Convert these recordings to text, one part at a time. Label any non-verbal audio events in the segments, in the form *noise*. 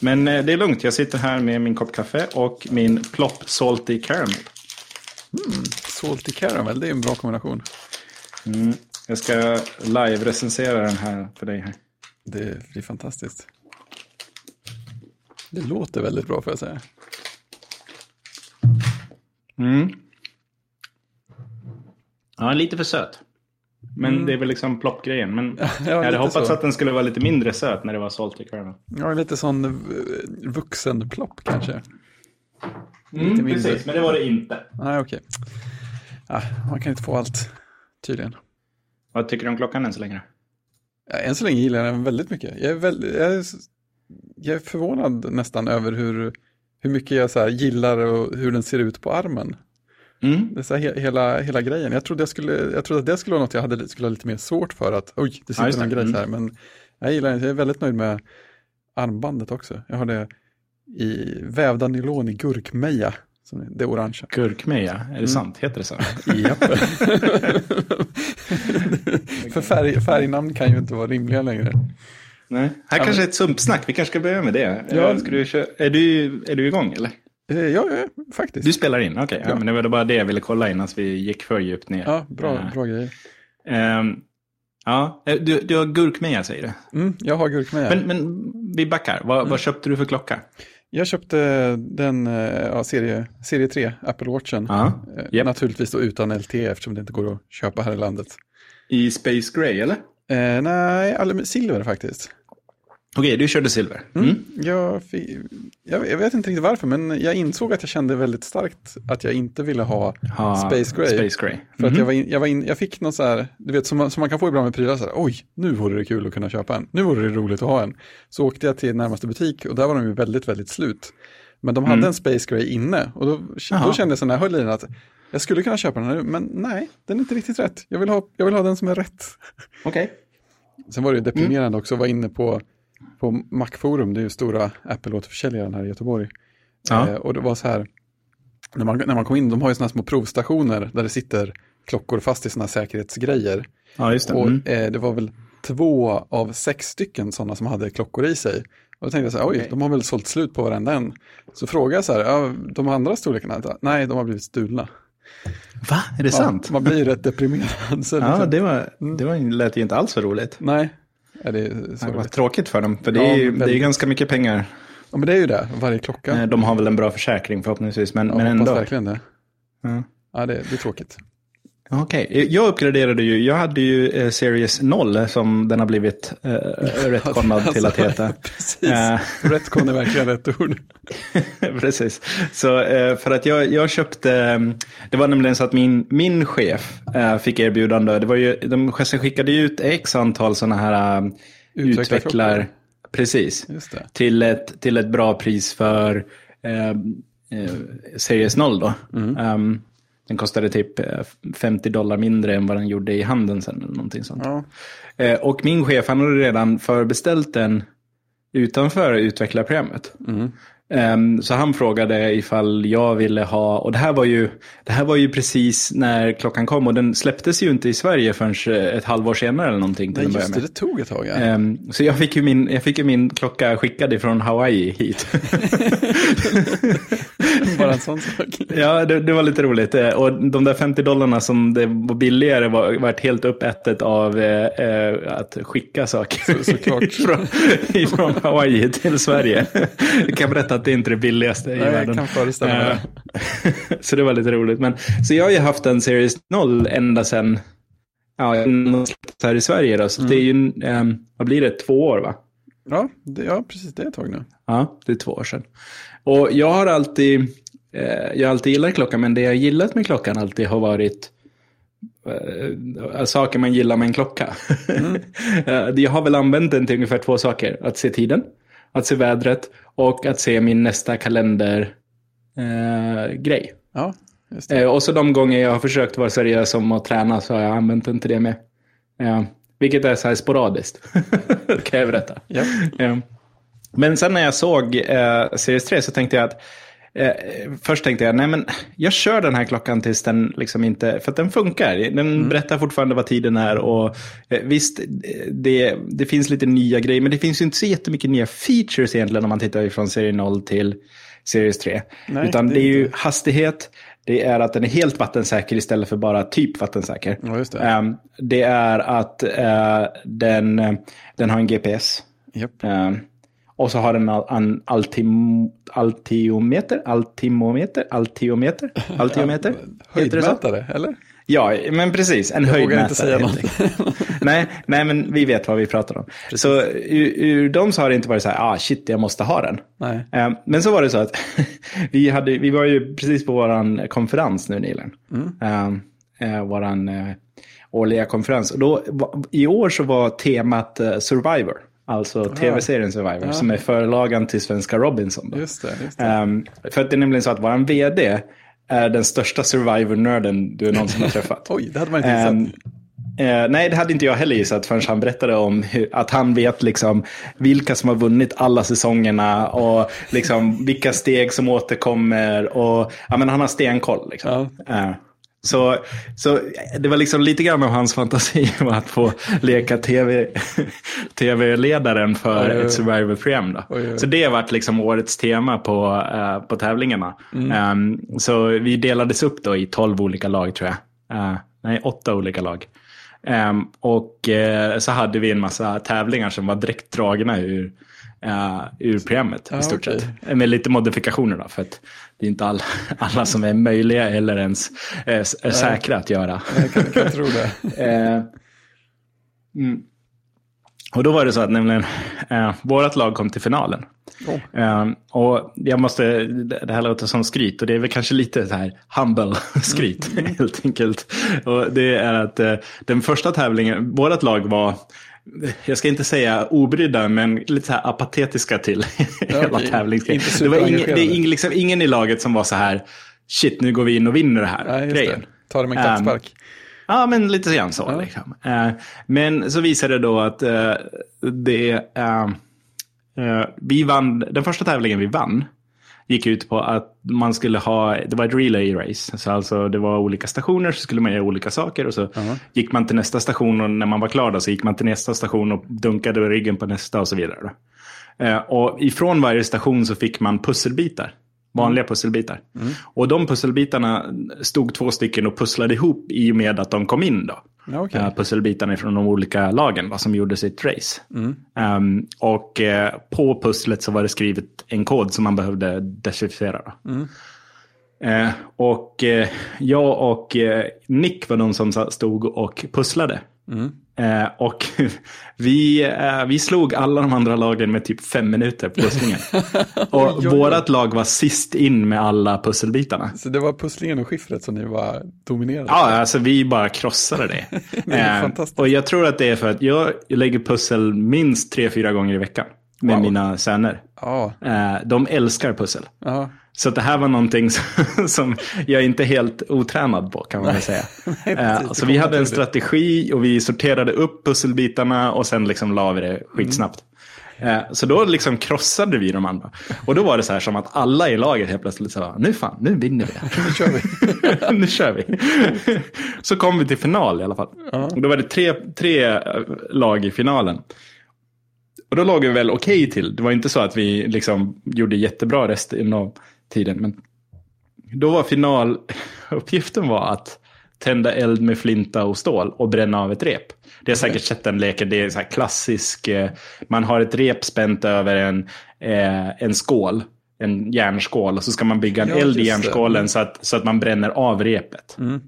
Men eh, det är lugnt. Jag sitter här med min kopp kaffe och min Plop Salty Caramel. Salty caramel, det är en bra kombination. Jag ska live-recensera den här för dig här. Det blir fantastiskt. Det låter väldigt bra får jag säga. Ja, lite för söt. Men det är väl liksom ploppgrejen. Men *laughs* jag hade hoppats så. att den skulle vara lite mindre söt när det var Salty Caramel. Ja, lite sån eh, vuxenplopp kanske. Mm, mindre. precis, men det var det inte. Nej, okej. Ah, man kan inte få allt, tydligen. Vad tycker du om klockan än så länge? Ja, än så länge gillar jag den väldigt mycket. Jag är, väl, jag är, jag är förvånad nästan över hur, hur mycket jag så gillar och hur den ser ut på armen. Mm. Det är he, hela, hela grejen. Jag trodde, jag, skulle, jag trodde att det skulle vara något jag hade, skulle ha lite mer svårt för. Att oj, det sitter just någon det. grej Mm. här. Men jag gillar den. Jag är väldigt nöjd med armbandet också. Jag har det i vävda nylon i gurkmeja. Som det är orangea. Gurkmeja, är det sant? Heter det så? *laughs* Japp. *laughs* För färg, färgnamn kan ju inte vara rimliga längre. Nej. Här kanske är ett sumpsnack. Vi kanske ska börja med det. Ja. Ja. Ska du köra? Är, du, är du igång eller? Eh, Ja, ja, faktiskt. Du spelar in? Okej, ja. Ja. men det var bara det jag ville kolla innan vi gick för djupt ner. Ja, bra, Eh, bra grejer. ehm, ja, eh, du, du har gurkmeja säger du. Mm, jag har gurkmeja. Men, men vi backar. Vad, Mm. vad köpte du för klocka? Jag köpte den ja, serie, serie 3, Apple Watchen. Ja. Japp. Naturligtvis då utan LTE eftersom det inte går att köpa här i landet. I Space Gray eller? Eh, nej, silver faktiskt. Okej, du körde silver. Mm. Jag, fi- jag, jag vet inte riktigt varför, men jag insåg att jag kände väldigt starkt att jag inte ville ha Ha, Space Gray. Space Gray. För att jag, var in, jag, var in, jag fick något så här, du vet som man, som man kan få ibland med prylar, så här, oj, nu vore det kul att kunna köpa en, nu vore det roligt att ha en. Så åkte jag till närmaste butik och där var de ju väldigt, väldigt slut. Men de hade en Space Gray inne och då, Mm. Då kände jag så när jag höll i den att jag skulle kunna köpa den nu, men nej, den är inte riktigt rätt. Jag vill ha, jag vill ha den som är rätt. Okej. Sen var det ju Mm. deprimerande också att vara inne på, på Macforum, det är ju stora Apple-återförsäljaren här i Göteborg. Ja. Eh, och det var så här, när man, när man kom in, de har ju sådana små provstationer där det sitter klockor fast i sådana säkerhetsgrejer. Ja, just det. Och Mm. eh, det var väl två av sex stycken sådana som hade klockor i sig. Och då tänkte jag så här, oj, Okej. de har väl sålt slut på varenda en. Så frågade jag så här, ja, de andra storlekarna, nej, de har blivit stulna. Va? Är det sant? Ja, man blir rätt deprimerad. *laughs* Så Ja, liksom, det, var, det var, lät ju inte alls så roligt. Nej, ja, det är Det var tråkigt för dem, för det Ja, är, ju, det är ganska mycket pengar. Ja, men det är ju det, varje klocka. Eh, De har väl en bra försäkring förhoppningsvis, men, Ja, men ändå. verkligen det. Ja. Ja, det, det är tråkigt. Okej, jag uppgraderade ju, jag hade ju eh, Series 0 som den har blivit eh, *laughs* retconad till att heta. *laughs* Precis. Eh. Retcon är verkligen rätt ord. *laughs* Precis. Så eh, för att jag, jag köpte, eh, det var nämligen så att min, min chef eh, fick erbjudande. Det var ju, de skickade ju ut x antal sådana här eh, Utvecklarklockor. utvecklar, precis, till ett, till ett bra pris för eh, eh, Series 0 då. Mm. Ehm, den kostade typ eh, 50 dollar mindre än vad den gjorde i handeln sen. Eller någonting sånt. Ja. Eh, och min chef han hade redan förbeställt den utanför utvecklarprogrammet. Mm. Ehm, så han frågade ifall jag ville ha, och det här var ju, det här var ju precis när klockan kom och den släpptes ju inte i Sverige förrän eh, ett halvår senare eller någonting. Till Nej, just det, det tog ett tag. Ja. Ehm, så jag fick, ju min, jag fick ju min klocka skickad ifrån Hawaii hit. *laughs* *laughs* *laughs* Bara en sån sak. ja, det, det var lite roligt. Eh, Och de där 50 dollarna som det var billigare var, var helt uppätet av eh, eh, att skicka saker Så- såklart. *laughs* från, ifrån Hawaii till Sverige. Jag kan berätta att det inte är det billigaste i Nej, världen. jag kan föreställa mig Eh, *laughs* så det var lite roligt. Men, så jag har ju haft en Series 0 ända sedan ja, här i Sverige. Då. Så Mm. det är ju, eh, vad blir det, två år va? Ja, det, ja, precis. Det är ett tag nu. Ja, det är två år sedan. Och jag har alltid, eh, jag har alltid gillat klockan, men det jag gillat med klockan alltid har varit eh, saker man gillar med en klocka. *laughs* Eh, jag har väl använt den till ungefär två saker. Att se tiden, att se vädret och att se min nästa kalendergrej. Eh. Ja. Eh, och så de gånger jag har försökt vara seriös om att träna så har jag använt den till det med. Eh, vilket är så här sporadiskt. *laughs* kan jag berätta. Ja. Eh, Men sen när jag såg eh, Series 3 så tänkte jag att eh, först tänkte jag, nej men jag kör den här klockan tills den liksom inte, för att den funkar. Den mm. berättar fortfarande vad tiden är och eh, visst, det, det finns lite nya grejer, men det finns ju inte så jättemycket nya features egentligen om man tittar från serie 0 till Series 3. Nej, Utan det är, det är ju hastighet, det är att den är helt vattensäker istället för bara typ vattensäker. Ja, det. Um, det. är att uh, den, den har en GPS. Yep. Um, och så har den en altim, altiometer, altimometer, altiometer, *laughs* altiometer. Höjdmätare, eller? Ja, men precis. En jag höjdmätare. inte säga något. nej, nej, men vi vet vad vi pratar om. Precis. Så ur, ur dem så har det inte varit så här, ah shit, jag måste ha den. Nej. Um, men så var det så att *laughs* vi, hade, vi var ju precis på vår konferens nu nyligen. Mm. Um, uh, våran uh, årliga konferens. Och då, I år så var temat uh, Survivor. Alltså tv-serien Survivor, ja. som är förlagan till svenska Robinson. Då. Just det, just det. Um, för att det är nämligen så att vår vd är den största Survivor-nörden du någonsin har träffat. *laughs* Oj, det hade man inte gissat. Um, Eh, nej, det hade inte jag heller gissat förrän han berättade om hur, att han vet liksom vilka som har vunnit alla säsongerna och liksom vilka steg som återkommer. Och, ja, men han har stenkoll. Liksom. Ja. Eh, så, så det var liksom lite grann av hans fantasi *laughs* att få leka TV, tv-ledaren för oj, oj, oj. ett Survivor-program. Så det har varit liksom årets tema på, uh, på tävlingarna. Mm. Um, så vi delades upp då i tolv olika lag tror jag. Uh, nej, åtta olika lag. Um, och uh, så hade vi en massa tävlingar som var direkt dragna ur, uh, ur programmet ah, i stort okay. sett. Med lite modifikationer då, för att det är inte all, *laughs* alla som är möjliga eller ens är, är säkra att göra. Jag kan, kan tro det. *laughs* mm. Och då var det så att nämligen, eh, vårt lag kom till finalen. Oh. Eh, och jag måste, det här låter som skryt och det är väl kanske lite så här humble *laughs* skryt mm. helt enkelt. Och det är att eh, den första tävlingen, vårt lag var, jag ska inte säga obrydda, men lite så här apatetiska till *laughs* hela tävlingen. Det var ingen, det är liksom ingen i laget som var så här, shit nu går vi in och vinner det här ja, grejen. Det. Ta det med en klackspark. Um, Ja, men lite grann så. Ja. Liksom. Eh, men så visade det då att eh, det, eh, vi vann, den första tävlingen vi vann gick ut på att man skulle ha, det var ett relay race. Så alltså det var olika stationer så skulle man göra olika saker och så uh -huh. gick man till nästa station och när man var klar då så gick man till nästa station och dunkade ryggen på nästa och så vidare. Och ifrån varje station så fick man pusselbitar. Vanliga mm. pusselbitar. Mm. Och de pusselbitarna stod två stycken och pusslade ihop i och med att de kom in. Då. Okay. Uh, pusselbitarna från de olika lagen va, som gjorde sitt race. Mm. Um, och uh, på pusslet så var det skrivet en kod som man behövde dechiffrera. Mm. Uh, och jag och Nick var de som stod och pusslade. Eh, och *laughs* vi, eh, vi slog alla de andra lagen med typ fem minuter på pusslingen. *laughs* och vårat lag var sist in med alla pusselbitarna. Så det var pusslingen och skiffret som ni var dominerade? Ja, alltså vi bara krossade det. *laughs* det eh, och jag tror att det är för att jag lägger pussel minst tre, fyra gånger i veckan med wow. mina söner. Eh, de älskar pussel. Ja. Så det här var någonting som, *laughs* jag inte är helt otränad på kan man väl säga. *laughs* Nej, uh, så vi hade en strategi och vi sorterade upp pusselbitarna och sen liksom la vi det skitsnabbt. Mm. Uh, så då liksom krossade vi de andra. Och då var det så här som att alla i laget helt plötsligt sa, nu fan, nu vinner vi. *laughs* nu kör vi. nu kör vi. så kom vi till final i alla fall. Uh -huh. Då var det tre, tre lag i finalen. Och då låg vi väl okej okay till. Det var inte så att vi liksom gjorde jättebra resten av tiden. Men då var finaluppgiften var att tända eld med flinta och stål och bränna av ett rep. Det har säkert sett den leken, det är så klassisk, eh, man har ett rep spänt över en, eh, en skål, en järnskål och så ska man bygga en ja, eld i järnskålen mm. så att, så att man bränner av repet. Mm.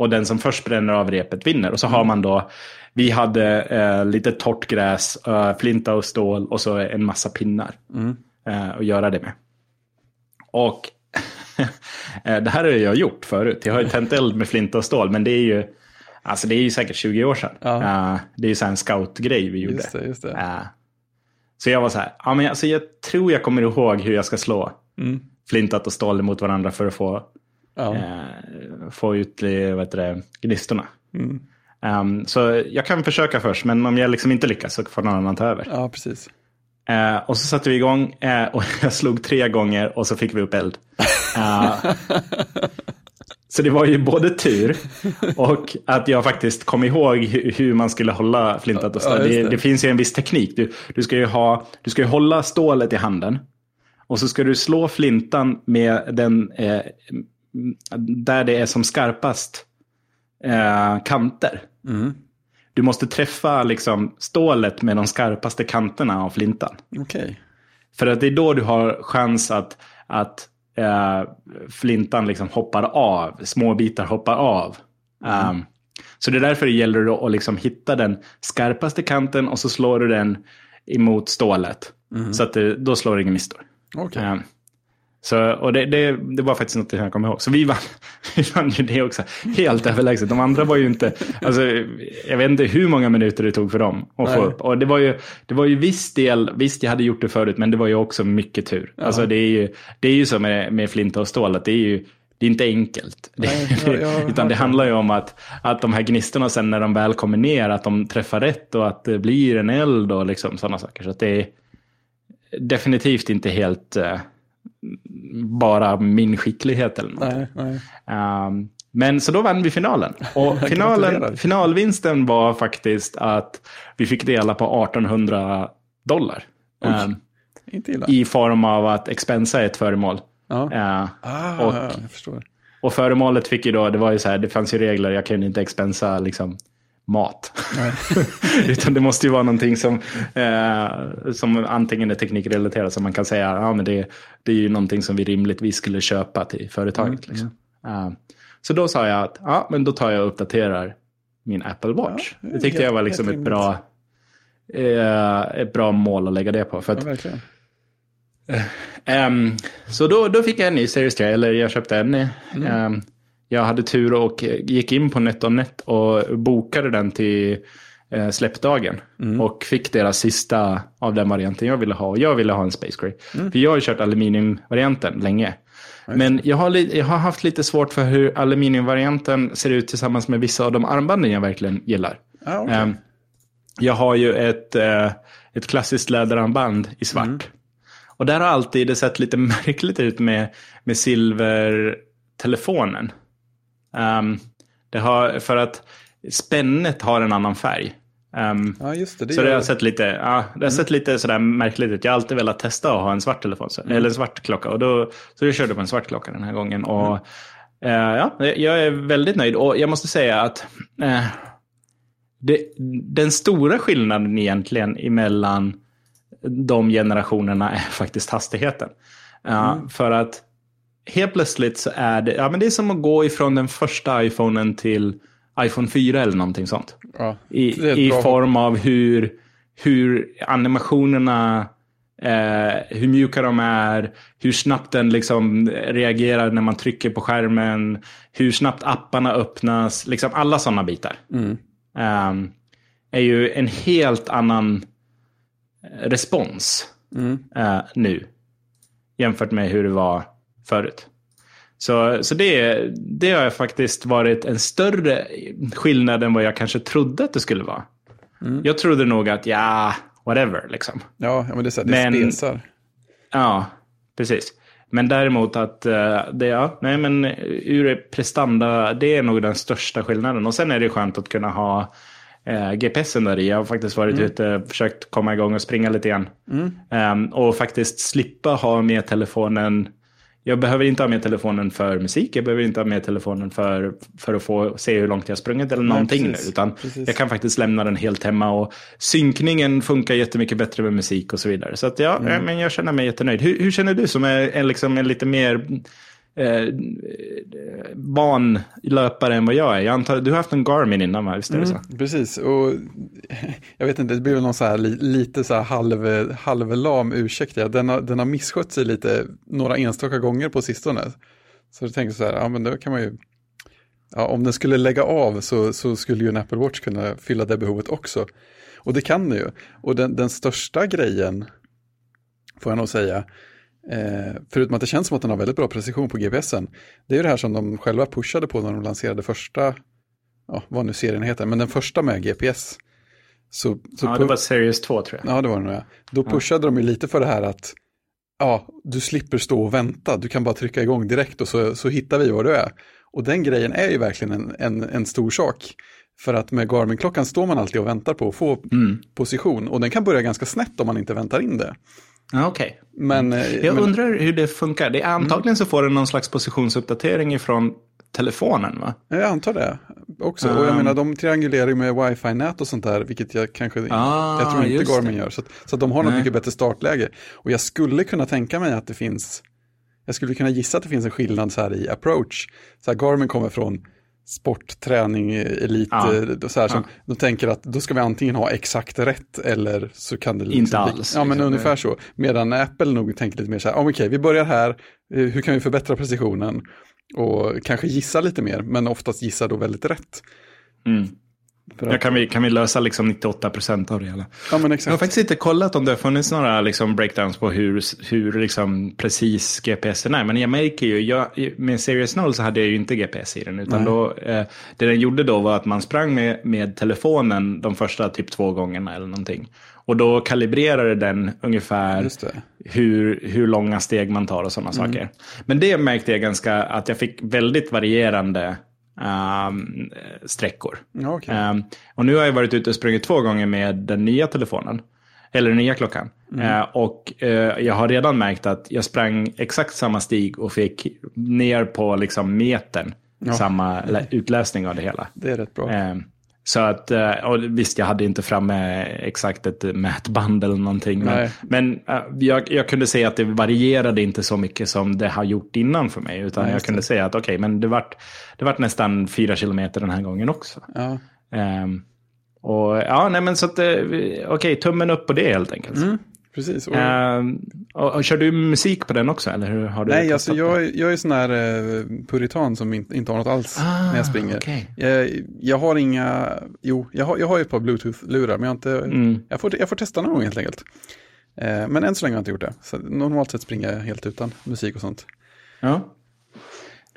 Och den som först bränner av repet vinner. Och så har man då, vi hade eh, lite torrt gräs, eh, flinta och stål och så en massa pinnar mm. eh, att göra det med. Och *laughs* eh, det här har jag gjort förut. Jag har ju tänt eld med flinta och stål, men det är ju, alltså det är ju säkert 20 år sedan. Ja. Uh, det är ju så en scoutgrej vi gjorde. Just det, just det. Uh, så jag var så här, ja, men alltså jag tror jag kommer ihåg hur jag ska slå mm. flintat och stål mot varandra för att få, ja. uh, få ut vad det, gnistorna. Mm. Um, så jag kan försöka först, men om jag liksom inte lyckas så får någon annan ta över. Ja, precis. Eh, och så satte vi igång eh, och *laughs* jag slog tre gånger och så fick vi upp eld. Eh, *laughs* så det var ju både tur och att jag faktiskt kom ihåg hu- hur man skulle hålla flintat och Ja, stål. just det, det. det finns ju en viss teknik. Du, du, ska ju ha, du ska ju hålla stålet i handen. Och så ska du slå flintan med den eh, där det är som skarpast eh, kanter. Mm. Du måste träffa liksom, stålet med de skarpaste kanterna av flintan. Okej. För att det är då du har chans att, att eh, flintan liksom hoppar av, små bitar hoppar av. Um, så det är därför det gäller att liksom hitta den skarpaste kanten och så slår du den emot stålet. Så att det, då slår det ingen misstag. Okej. Um, så, och det, det, det var faktiskt något jag kommer ihåg. Så vi vann, *laughs* vi vann ju det också. Helt överlägset. De andra var ju inte... Alltså, jag vet inte hur många minuter det tog för dem att Nej. få upp. Och det var ju, det var ju viss del... Visst, jag hade gjort det förut, men det var ju också mycket tur. Alltså, det är ju, det är ju så med, med flinta och stål, att det är ju... Det är inte enkelt. Nej, jag- jag *laughs* Utan det handlar ju om att, att de här gnistorna sen när de väl kommer ner, att de träffar rätt och att det blir en eld och liksom sådana saker. Så det är definitivt inte helt eh, bara min skicklighet eller något. Nej, nej. Um, men så då vann vi finalen. Och *laughs* finalen, finalvinsten var faktiskt att vi fick dela på 1800 dollar. Um, Inte illa. I form av att expensa ett föremål. Ja. Uh, Ah, och- jag förstår. och föremålet fick ju då, det var ju så här, det fanns ju regler, jag kunde inte expensa liksom mat. *laughs* Utan det måste ju vara någonting som, eh, som antingen är teknikrelaterat, som man kan säga, ja men det, det är ju någonting som vi rimligtvis skulle köpa till företaget. Liksom. Eh, så då sa jag att, ja men då tar jag och uppdaterar min Apple Watch. Ja, det tyckte jag var liksom ett bra, eh, ett bra mål att lägga det på. För Ja, att, verkligen. Ehm, så då, då fick jag en ny Series 3, eller jag köpte en. Ehm, jag hade tur och gick in på NetOnNet och bokade den till eh, släppdagen. Och fick deras sista av den varianten jag ville ha. Jag ville ha en Space Gray. För jag har ju kört aluminiumvarianten länge. Men jag har, jag har haft lite svårt för hur aluminiumvarianten ser ut tillsammans med vissa av de armbanden jag verkligen gillar. Ah, okej. Ehm, jag har ju ett, eh, ett klassiskt läderarmband i svart. Och där har alltid det sett lite *laughs* märkligt ut med, med silvertelefonen. Ehm, det har, för att spännet har en annan färg. Ehm, ja, just det. det så det har sett lite, ja, det har sett lite sådär märkligt ut. Jag har alltid velat testa att ha en svart telefon, så, eller en svart klocka. Och då, så jag körde på en svart klocka den här gången. Och, eh, ja, jag är väldigt nöjd. Och jag måste säga att eh, det, den stora skillnaden egentligen emellan de generationerna är faktiskt hastigheten. Ja, För att helt plötsligt så är det, ja men det är som att gå ifrån den första iPhonen till iPhone 4 eller någonting sånt. Ja, I, i form av hur, hur animationerna, eh, hur mjuka de är, hur snabbt den liksom reagerar när man trycker på skärmen, hur snabbt apparna öppnas, liksom alla sådana bitar. Mm. Ehm, är ju en helt annan respons Mm. eh, nu jämfört med hur det var förut. Så, så det, det har faktiskt varit en större skillnad än vad jag kanske trodde att det skulle vara. Mm. Jag trodde nog att, ja, whatever, liksom. Ja, men det är så det Men- spesar. Ja, precis. Men däremot att eh, det, ja, nej men ur prestanda, det är nog den största skillnaden. Och sen är det skönt att kunna ha eh, GPSen där i. Jag har faktiskt varit ute och försökt komma igång och springa lite grann. Ehm, och faktiskt slippa ha med telefonen. Jag behöver inte ha med telefonen för musik, jag behöver inte ha med telefonen för, för att få se hur långt jag har sprungit eller någonting precis. nu. Utan Precis. jag kan faktiskt lämna den helt hemma och synkningen funkar jättemycket bättre med musik och så vidare. Så att ja, Mm. men jag känner mig jättenöjd. Hur, hur känner du som är, är liksom en lite mer eh, van löpare än vad jag är? Jag antar, du har haft en Garmin innan va? Visst är det så? Mm, precis, och *laughs* jag vet inte, det blir väl någon så här li, lite så här halv, halvlam ursäkt. Ja. Den, har, den har misskött sig lite några enstaka gånger på sistone. Så jag tänker så här, ja men då kan man ju, ja, om den skulle lägga av så, så skulle ju en Apple Watch kunna fylla det behovet också. Och det kan den ju. Och den, den största grejen, får jag nog säga, eh, förutom att det känns som att den har väldigt bra precision på GPSen, det är ju det här som de själva pushade på när de lanserade första, ja, vad nu serien heter, men den första med GPS. Så, så ja, det var Series 2 tror jag. Ja, det var det nog. Ja. Då pushade de ju lite för det här att ja, du slipper stå och vänta, du kan bara trycka igång direkt och så, så hittar vi var du är. Och den grejen är ju verkligen en, en, en stor sak. För att med Garmin-klockan står man alltid och väntar på att få Mm. position och den kan börja ganska snett om man inte väntar in det. Okej. Men, eh, Jag men undrar hur det funkar. Det är antagligen så får den någon slags positionsuppdatering ifrån telefonen va? jag antar det också. och jag Um. menar, de triangulerar ju med wifi-nät och sånt där, vilket jag kanske, Ah, jag tror inte just Garmin det. gör. Så, att, så att de har något mycket bättre startläge. Och jag skulle kunna tänka mig att det finns, jag skulle kunna gissa att det finns en skillnad så här i approach. Så här, Garmin kommer från sportträning, elit, Ja. eh, så här, som, de tänker att då ska vi antingen ha exakt rätt eller så kan det liksom Inte bli- alls, Ja, men liksom. ungefär så. Medan Apple nog tänker lite mer så här, oh, okej, vi börjar här, eh, hur kan vi förbättra precisionen? Och kanske gissa lite mer, men oftast gissa då väldigt rätt. Mm. Ja, kan, vi, kan vi lösa liksom 98 procent av det hela? ja, men Jag har exakt. faktiskt inte kollat om det har funnits några liksom breakdowns på hur, hur liksom precis GPSen är. Men jag märker ju, jag, med Series 0 så hade jag ju inte GPS i den. Utan Nej. då, eh, det den gjorde då var att man sprang med, med telefonen de första typ två gångerna eller någonting. Och då kalibrerade den ungefär hur, hur långa steg man tar och sådana saker. Men det märkte jag ganska att jag fick väldigt varierande ehm, sträckor. Ja, okej. Ehm, och nu har jag varit ute och sprungit två gånger med den nya telefonen. Eller den nya klockan. Eh, och eh, jag har redan märkt att jag sprang exakt samma stig och fick ner på liksom metern Ja. samma lä- utläsning av det hela. Det är rätt bra. Ehm, så att, eh, och visst, jag hade inte framme exakt ett mätband eller någonting. Men, Nej. men eh, jag, jag kunde se att det varierade inte så mycket som det har gjort innan för mig. Utan Nej, jag kunde säga att okej, men det vart, det vart nästan fyra kilometer den här gången också. Ja. Ehm, och ja, nej men så att, eh, okej, tummen upp på det helt enkelt. Mm, precis. Och, Ehm, och, och kör du musik på den också, eller hur har du nej, alltså jag, är- jag är sån här eh, puritan som inte, inte har något alls Ah, när jag springer. okej. Jag, jag har inga, jo, jag har, jag har ett par bluetooth-lurar, men jag inte, Mm. jag, får, jag får testa någon gång helt enkelt. Eh, men än så länge har jag inte gjort det. Så normalt sett springer jag helt utan musik och sånt. Ja.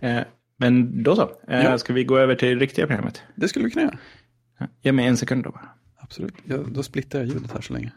Eh, men då så. Ja. Ska vi gå över till det riktiga programmet? Det skulle vi kunna göra. Ge mig en sekund då bara. Absolut. Då splittar jag ljudet här så länge.